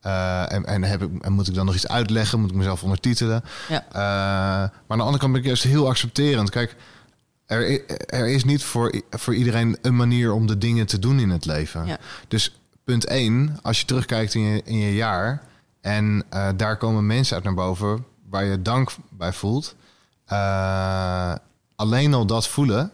eh, en, en, heb ik, en moet ik dan nog iets uitleggen? Moet ik mezelf ondertitelen? Ja. Eh, maar aan de andere kant ben ik juist heel accepterend. Kijk, er, er is niet voor, voor iedereen een manier om de dingen te doen in het leven. Ja. Dus punt 1, als je terugkijkt in je, in je jaar en eh, daar komen mensen uit naar boven waar je dank bij voelt. alleen al dat voelen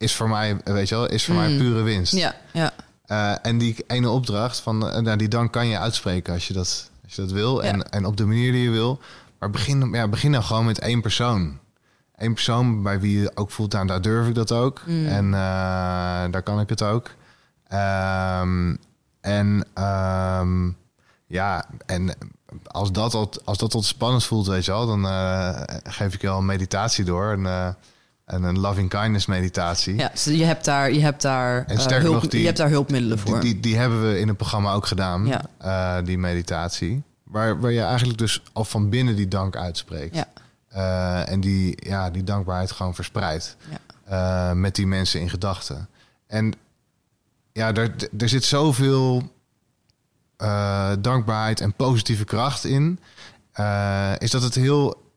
is voor mij, weet je wel, is voor mij Mm. pure winst. Ja, ja, Eh, en die ene opdracht van eh, nou, die dank kan je uitspreken als je dat, als je dat wil. Ja. En, en op de manier die je wil. Maar begin, ja, begin dan gewoon met één persoon. Eén persoon bij wie je ook voelt, nou, daar durf ik dat ook. Mm. En eh, daar kan ik het ook. Ehm, en ehm, ja, en als dat, al, als dat al spannend voelt, weet je wel, dan geef ik je al een meditatie door. Een, eh, een, loving kindness meditatie. ja. Dus je hebt daar, je hebt daar, En eh, sterker hulp, nog, die- je hebt daar hulpmiddelen voor. die, die hebben we in het programma ook gedaan, Ja. eh, die meditatie. Waar, waar je eigenlijk dus al van binnen die dank uitspreekt. Ja. Eh, en die, ja, die dankbaarheid gewoon verspreidt. Ja. met die mensen in gedachten. En ja, er, er zit zoveel dankbaarheid en positieve kracht in. is dat het heel...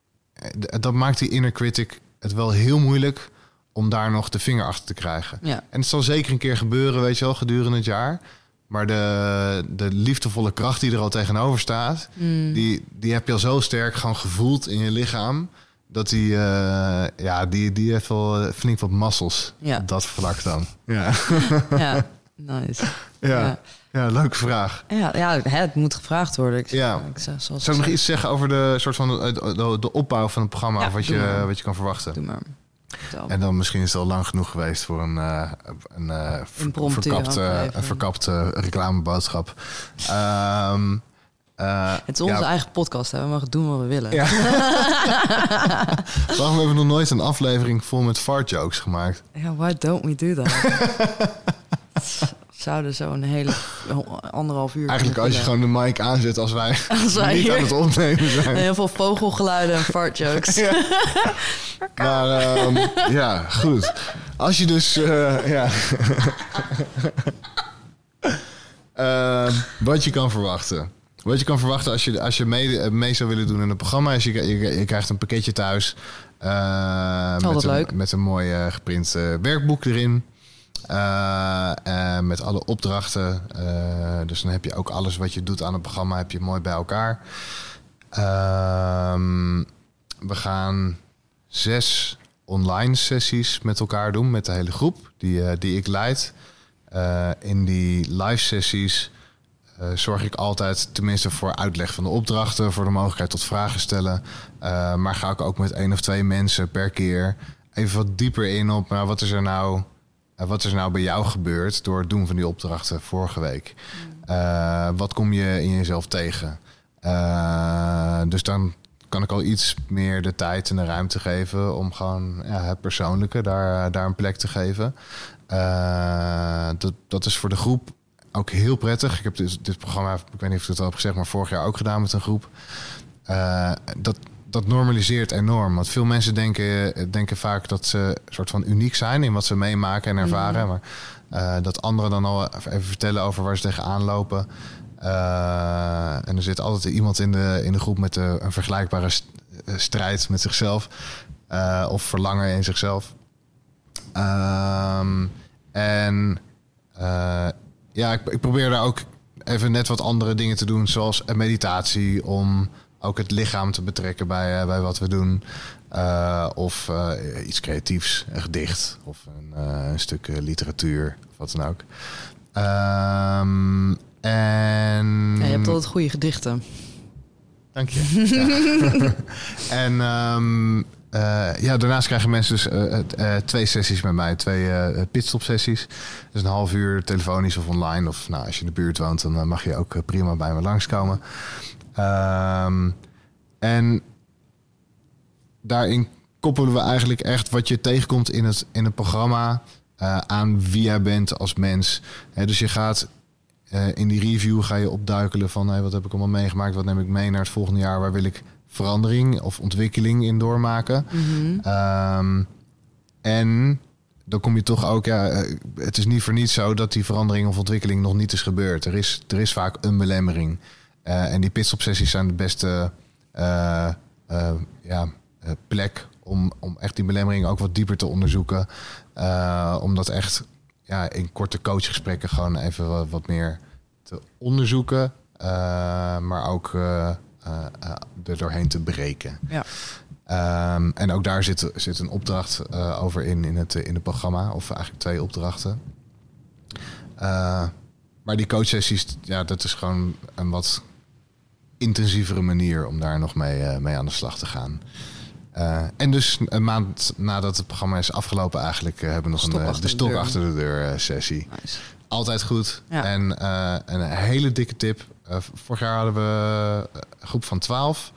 Dat maakt die inner critic het wel heel moeilijk om daar nog de vinger achter te krijgen. Ja. En het zal zeker een keer gebeuren, weet je wel, gedurende het jaar. Maar de, de liefdevolle kracht die er al tegenover staat, Mm. die, die heb je al zo sterk gewoon gevoeld in je lichaam. Dat die, eh, ja, die, die heeft wel flink wat massels. Ja. Dat vlak dan. Ja, ja, nice. ja. Ja. leuke vraag. Ja, ja het moet gevraagd worden. Ik, Ja. ik zeg, zoals Zou ik nog iets zeggen over de soort van de, de, de opbouw van het programma? Ja, of wat maar. je, wat je kan verwachten? Doe maar. En dan misschien is het al lang genoeg geweest voor een, eh een, eh, verkapte, verkapte reclameboodschap. Ehm, eh, het is onze ja, eigen podcast, hè. we mogen doen wat we willen. Ja. Waarom hebben we nog nooit een aflevering vol met fart jokes gemaakt? Ja, why don't we do that? zouden zo een hele anderhalf uur. Eigenlijk als je gewoon de mic aanzet als wij, Als wij niet hier- aan het opnemen zijn. Heel veel vogelgeluiden en fart jokes. Maar ehm, ja, goed. Als je dus, eh, ja. Ehm, wat je kan verwachten. Wat je kan verwachten als je, als je mee, eh, mee zou willen doen in het programma... is je, je, je krijgt een pakketje thuis. eh, met, een, leuk. met een mooi geprint werkboek erin. Eh, eh, met alle opdrachten. Eh, dus dan heb je ook alles wat je doet aan het programma... heb je mooi bij elkaar. Ehm, we gaan zes online sessies met elkaar doen, met de hele groep die, die ik leid. In die live sessies zorg ik altijd tenminste voor uitleg van de opdrachten, voor de mogelijkheid tot vragen stellen. Maar ga ik ook met één of twee mensen per keer even wat dieper in op nou, wat is er nou. Wat is nou bij jou gebeurd door het doen van die opdrachten vorige week? Eh, wat kom je in jezelf tegen? Eh, dus dan kan ik al iets meer de tijd en de ruimte geven om gewoon ja, het persoonlijke daar, daar een plek te geven. Eh, dat, dat is voor de groep ook heel prettig. Ik heb dit, dit programma, ik weet niet of ik het al heb gezegd, maar vorig jaar ook gedaan met een groep. Dat, dat normaliseert enorm. Want veel mensen denken, denken vaak dat ze een soort van uniek zijn in wat ze meemaken en ervaren. Maar eh, dat anderen dan al even vertellen over waar ze tegenaan lopen. Eh, en er zit altijd iemand in de, in de groep met eh, een vergelijkbare st- eh, strijd met zichzelf. eh, of verlangen in zichzelf. Ehm, en eh, ja, ik, ik probeer daar ook even net wat andere dingen te doen, zoals een meditatie, om ook het lichaam te betrekken bij, eh, bij wat we doen. Eh, of eh, iets creatiefs, een gedicht of een, een stuk literatuur of wat dan ook. Ehm, en Ja, je hebt altijd goede gedichten. Dank je. En ehm, eh, ja, daarnaast krijgen mensen dus twee sessies met mij. Twee pitstop sessies. Dus een half uur telefonisch of online. Of nou, als je in de buurt woont, dan mag je ook prima bij me langskomen. Ehm, en daarin koppelen we eigenlijk echt wat je tegenkomt in het, in het programma... eh, aan wie jij bent als mens. Hè, dus je gaat eh, in die review ga je opduikelen van hey, wat heb ik allemaal meegemaakt, wat neem ik mee naar het volgende jaar, waar wil ik verandering of ontwikkeling in doormaken. Mhm. Ehm, en dan kom je toch ook, ja, eh, het is niet voor niets zo dat die verandering of ontwikkeling nog niet is gebeurd. Er is, er is vaak een belemmering. Eh, en die pitstop-sessies zijn de beste eh, eh, ja, plek om, om echt die belemmering ook wat dieper te onderzoeken. Om dat echt ja, in korte coachgesprekken gewoon even wat, wat meer te onderzoeken. maar ook er doorheen te breken. Ja. Ehm, en ook daar zit, zit een opdracht over in, in het, in het programma. Of eigenlijk twee opdrachten. Maar die coachsessies, ja, dat is gewoon een wat intensievere manier om daar nog mee, eh, mee aan de slag te gaan. Eh, en dus een maand nadat het programma is afgelopen, eigenlijk eh, hebben we nog een, de stok achter de deur sessie. Nice. Altijd goed. Ja. En een hele dikke tip. Vorig jaar hadden we een groep van 12.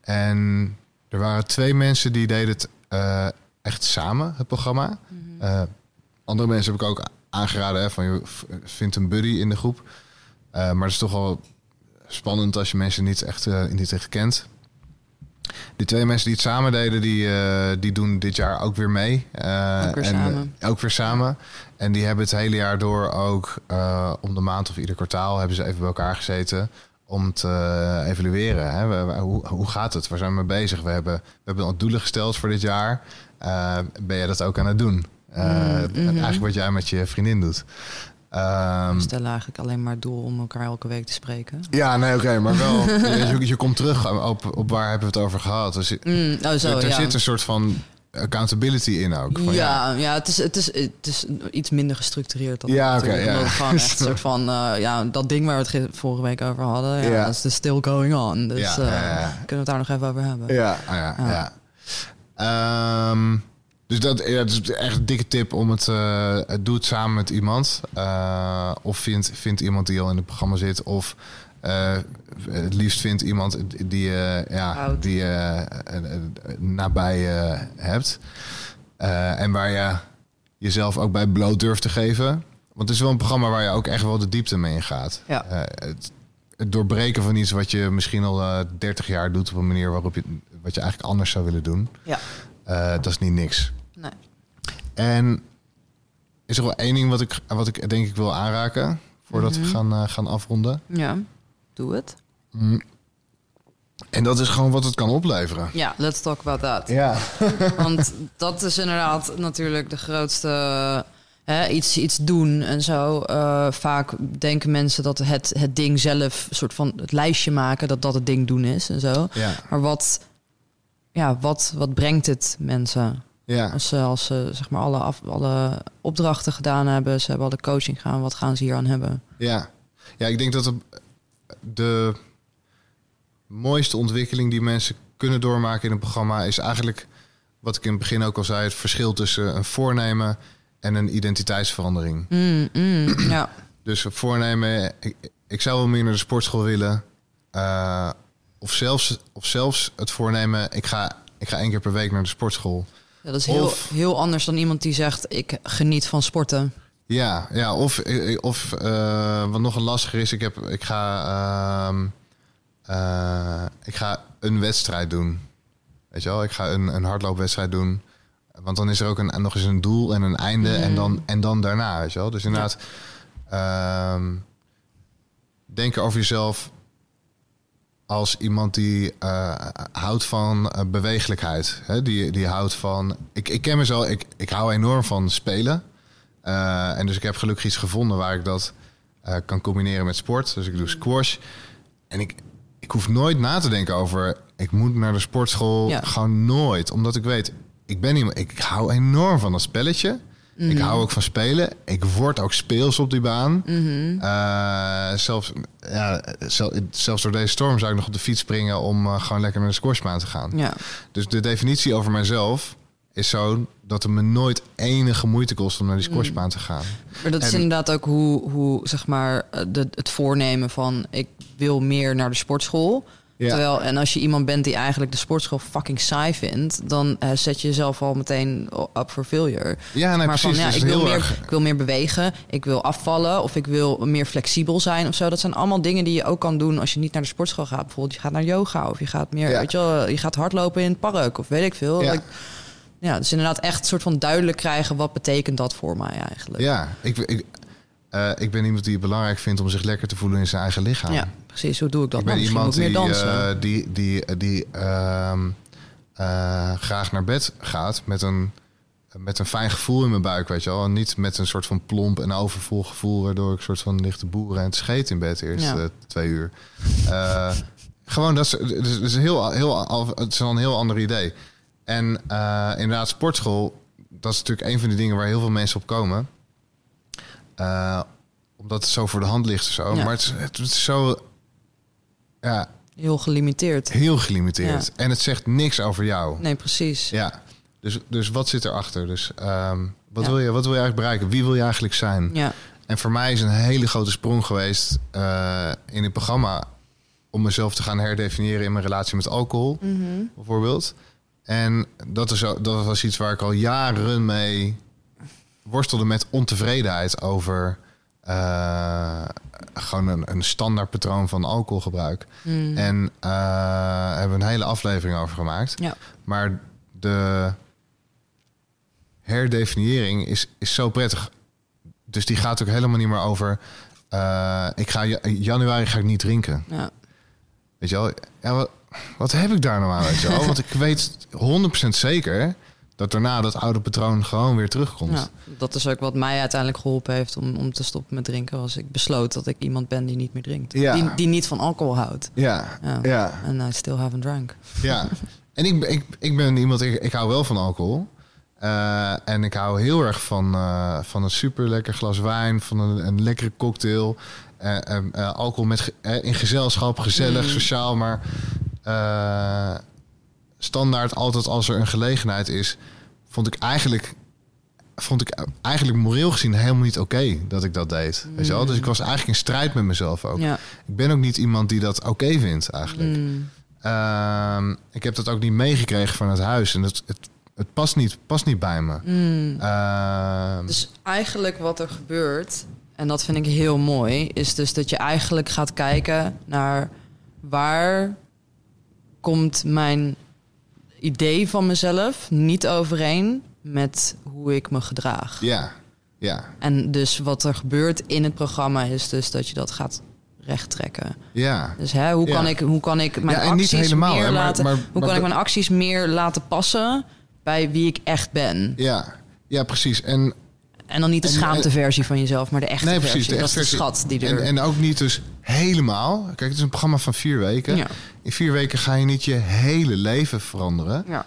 En er waren twee mensen die deden het echt samen, het programma. Eh, andere mensen heb ik ook aangeraden hè, van joh, v- vind een buddy in de groep. Maar het is toch wel spannend als je mensen niet echt, eh, niet echt kent. Die twee mensen die het samen deden, die, eh, die doen dit jaar ook weer mee. Eh, Ook weer en, samen. ook weer samen. En die hebben het hele jaar door ook om de maand of ieder kwartaal hebben ze even bij elkaar gezeten om te evalueren. Hè? We- we- hoe, hoe gaat het? Waar zijn we mee bezig? We hebben, we hebben al doelen gesteld voor dit jaar. Ben jij dat ook aan het doen? Eh, Mhm. Eigenlijk wat jij met je vriendin doet. Ehm, We stellen eigenlijk alleen maar het doel om elkaar elke week te spreken. ja, nee, oké, maar wel. je, je komt terug op, op waar hebben we het over gehad. Dus, Mm, oh, zo, er ja. zit een soort van accountability in ook. Van, ja, ja, het, is, het, is, het is iets minder gestructureerd dan Ja, oké, natuurlijk, ja. omdat het gewoon echt een soort van... eh, ja, dat ding waar we het ge- vorige week over hadden, ja, Ja. dat is dus still going on. Dus Ja, ja, ja. kunnen we het daar nog even over hebben. Ja, ah, ja, Ja. ja. Dus dat, ja, dat is echt een dikke tip om het... eh doe het samen met iemand. Eh, of vind, vind iemand die al in het programma zit. Of eh, het liefst vindt iemand die je ja, die, nabij hebt. En waar je jezelf ook bij bloot durft te geven. Want het is wel een programma waar je ook echt wel de diepte mee in gaat. Ja. Eh, het, het doorbreken van iets wat je misschien al eh 30 jaar doet op een manier waarop je wat je eigenlijk anders zou willen doen. Ja. Dat is niet niks. Nee. En is er wel één ding wat ik, wat ik denk ik wil aanraken voordat we Mhm. gaan, eh, gaan afronden. Ja, doe het. Mm. En dat is gewoon wat het kan opleveren. Ja, let's talk about that. Ja. Want dat is inderdaad natuurlijk de grootste... Hè, iets, iets doen en zo. Eh, vaak denken mensen dat het, het ding zelf... soort van het lijstje maken... dat dat het ding doen is en zo. Ja. Maar wat, ja, wat, wat brengt het mensen? Ja. Als ze, als ze zeg maar alle, af, alle opdrachten gedaan hebben... ze hebben alle coaching gedaan... wat gaan ze hier aan hebben? Ja. Ja, ik denk dat de, de mooiste ontwikkeling die mensen kunnen doormaken in een programma is eigenlijk wat ik in het begin ook al zei: het verschil tussen een voornemen en een identiteitsverandering. Mm, mm, ja, Dus een voornemen, ik, ik zou wel meer naar de sportschool willen. eh, of, zelfs, of zelfs het voornemen, ik ga, ik ga één keer per week naar de sportschool. Ja, dat is heel, Of- heel anders dan iemand die zegt... ik geniet van sporten. Ja, ja of, of eh, wat nog een lastiger is, ik, heb, ik, ga, ehm, eh, ik ga een wedstrijd doen. Weet je wel, ik ga een, een hardloopwedstrijd doen. Want dan is er ook een, nog eens een doel en een einde en, dan, en dan daarna, weet je wel. Dus inderdaad, ehm, denken over jezelf als iemand die eh, houdt van eh, bewegelijkheid. Hè? Die, die houdt van... Ik, ik ken mezelf, ik, ik hou enorm van spelen. Eh, en dus ik heb gelukkig iets gevonden waar ik dat kan combineren met sport. Dus ik doe squash. En ik, ik hoef nooit na te denken over... ik moet naar de sportschool. Ja. Gewoon nooit. Omdat ik weet, ik ben iemand... Ik hou enorm van dat spelletje. Ik hou ook van spelen. Ik word ook speels op die baan. Eh, zelfs, ja, zel- zelfs door deze storm zou ik nog op de fiets springen... om eh, gewoon lekker naar de squashbaan te gaan. Ja, Dus de definitie over mijzelf is zo dat het me nooit enige moeite kost om naar die squashbaan te gaan. maar dat is inderdaad ook hoe, hoe zeg maar, eh, de, het voornemen van... ik wil meer naar de sportschool... Ja. Terwijl, en als je iemand bent die eigenlijk de sportschool fucking saai vindt, dan eh, zet je jezelf al meteen up for failure. Ja, nee, maar precies. van ja, Dus ik wil, meer, erg- ik wil meer bewegen, ik wil afvallen of ik wil meer flexibel zijn of zo. Dat zijn allemaal dingen die je ook kan doen als je niet naar de sportschool gaat. Bijvoorbeeld, je gaat naar yoga of je gaat meer, Ja. weet je wel, je gaat hardlopen in het park of weet ik veel. Ja. Ik- ja, dus inderdaad echt een soort van duidelijk krijgen wat betekent dat voor mij eigenlijk. Ja, ik, ik, eh, ik ben iemand die het belangrijk vindt om zich lekker te voelen in zijn eigen lichaam. Ja, precies. Hoe doe ik dat? ik ben? Misschien iemand die, meer dansen. eh, die, die, die ehm, eh, graag naar bed gaat met een, met een fijn gevoel in mijn buik, weet je wel. En niet met een soort van plomp en overvol gevoel... waardoor ik een soort van lichte boeren en het scheet in bed eerst Ja. twee uur. Eh, gewoon, dat is, dat is, dat is een heel, heel, het is al een heel ander idee. En inderdaad, sportschool, dat is natuurlijk een van die dingen waar heel veel mensen op komen. Omdat het zo voor de hand ligt of zo. Ja. Maar het is, het is zo ja, Heel gelimiteerd. heel gelimiteerd. En het zegt niks over jou. Nee, precies. Ja. Dus, dus wat zit erachter? Dus ehm, wat, Ja. wil je, wat wil je eigenlijk bereiken? Wie wil je eigenlijk zijn? Ja. En voor mij is een hele grote sprong geweest eh, in het programma om mezelf te gaan herdefiniëren in mijn relatie met alcohol, bijvoorbeeld. En dat, is, dat was iets waar ik al jaren mee worstelde met ontevredenheid over eh, gewoon een, een standaard patroon van alcoholgebruik. Mm. En eh hebben we een hele aflevering over gemaakt. Ja. Maar de herdefiniëring is, is zo prettig. Dus die gaat ook helemaal niet meer over. eh, ik ga ja- januari ga ik niet drinken. Ja. Weet je wel? Ja, wat, wat heb ik daar nou aan? Weet je wel? Want ik weet 100% zeker dat daarna dat oude patroon gewoon weer terugkomt. Ja, dat is ook wat mij uiteindelijk geholpen heeft om, om te stoppen met drinken. Was ik besloot dat ik iemand ben die niet meer drinkt. Ja. Die, die niet van alcohol houdt. Ja, Ja. ja, En I still haven't drank. ja. En ik, ben- ik, ik ben iemand, ik, ik hou wel van alcohol. Eh, en ik hou heel erg van, eh, van een super lekker glas wijn, van een, een lekkere cocktail. Eh, alcohol met, in gezelschap, gezellig, Mm. sociaal. Maar standaard altijd als er een gelegenheid is, vond ik eigenlijk, vond ik eigenlijk moreel gezien helemaal niet oké dat ik dat deed. Weet je wel? Dus ik was eigenlijk in strijd met mezelf ook. Ja. Ik ben ook niet iemand die dat oké vindt eigenlijk. Mm. Ehm, ik heb dat ook niet meegekregen van het huis. En het, het, Het past niet, past niet bij me. Ehm, Dus eigenlijk wat er gebeurt, en dat vind ik heel mooi, is dus dat je eigenlijk gaat kijken naar waar komt mijn idee van mezelf niet overeen met hoe ik me gedraag. ja, ja, En dus wat er gebeurt in het programma is dus dat je dat gaat rechttrekken. ja. Dus hè, hoe, Ja. kan ik, hoe kan ik mijn Ja, acties helemaal, meer hè, maar- laten, maar- hoe kan ik mijn acties meer laten passen bij wie ik echt ben? Ja, ja precies. En En dan niet de schaamteversie van jezelf, maar de echte nee, versie. precies. De dat echte is de versie. schat die er... En, en ook niet dus helemaal. Kijk, het is een programma van vier weken. Ja. In vier weken ga je niet je hele leven veranderen. ja.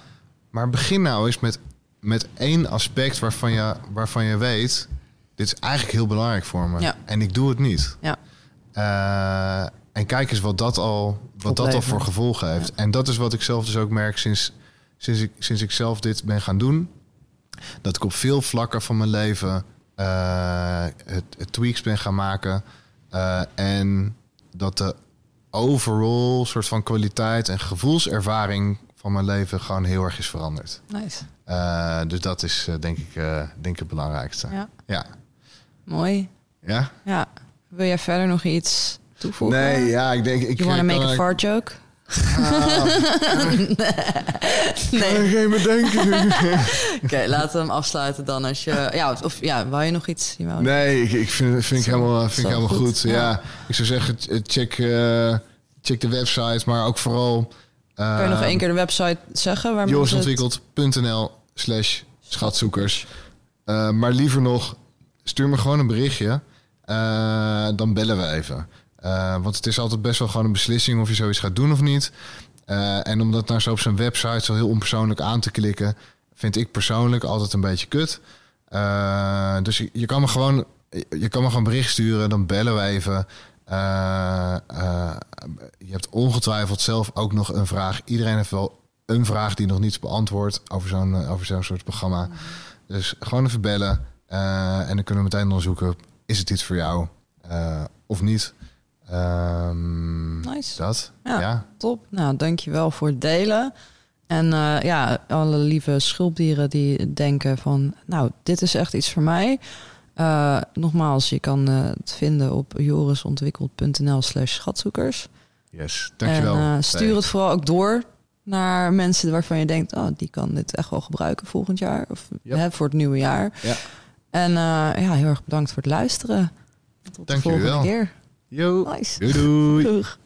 Maar begin nou eens met, met één aspect waarvan je, waarvan je weet... dit is eigenlijk heel belangrijk voor me. Ja. En ik doe het niet. Ja. Eh, en kijk eens wat dat al, wat dat al voor gevolgen heeft. En dat is wat ik zelf dus ook merk sinds, sinds, ik, sinds ik zelf dit ben gaan doen. Dat ik op veel vlakken van mijn leven eh, het, het tweaks ben gaan maken. Eh, en dat de overall soort van kwaliteit en gevoelservaring van mijn leven gewoon heel erg is veranderd. Nice. Eh, dus dat is eh, denk, ik, eh, denk ik het belangrijkste. Ja. Ja. Mooi. Ja? Ja. Wil jij verder nog iets toevoegen? Nee, ja, ik denk... Ik You wanna make a er- fart joke? Nee. geen bedenken. Oké, laten we hem afsluiten dan als je... Ja, of, ja, wou je nog iets? Je Nee, ik, ik vind, vind ik helemaal, vind ik helemaal goed. goed, Ja. ja. ik zou zeggen, ch- check, eh, check de website, maar ook vooral... Kan je nog één keer de website zeggen? Waar jorisontwikkeld.nl slash schatzoekers. Eh, maar liever nog, stuur me gewoon een berichtje. Eh, dan bellen we even. Eh, want het is altijd best wel gewoon een beslissing of je zoiets gaat doen of niet. Eh, en om dat nou zo op zijn website zo heel onpersoonlijk aan te klikken, vind ik persoonlijk altijd een beetje kut. Eh, dus je, kan me gewoon, je kan me gewoon bericht sturen, dan bellen we even. Je hebt ongetwijfeld zelf ook nog een vraag. Iedereen heeft wel een vraag die nog niet is beantwoord over zo'n over zo'n soort programma. Dus gewoon even bellen. en dan kunnen we meteen onderzoeken: is het iets voor jou of niet? Ehm, Nice. Dat. Ja. ja. Top. Nou, dankjewel voor het delen. En eh, ja, alle lieve schulpdieren die denken van... nou, dit is echt iets voor mij. Eh, nogmaals, je kan eh, het vinden op jorisontwikkeld.nl slash schatzoekers. Yes. Dankjewel. En stuur het vooral ook door naar mensen waarvan je denkt... oh, die kan dit echt wel gebruiken volgend jaar. Of Yep. hè, voor het nieuwe jaar. Ja. En ja, heel erg bedankt voor het luisteren. Tot de Dank jullie volgende wel. keer. Yo. Nice. Doei doei. Doeg.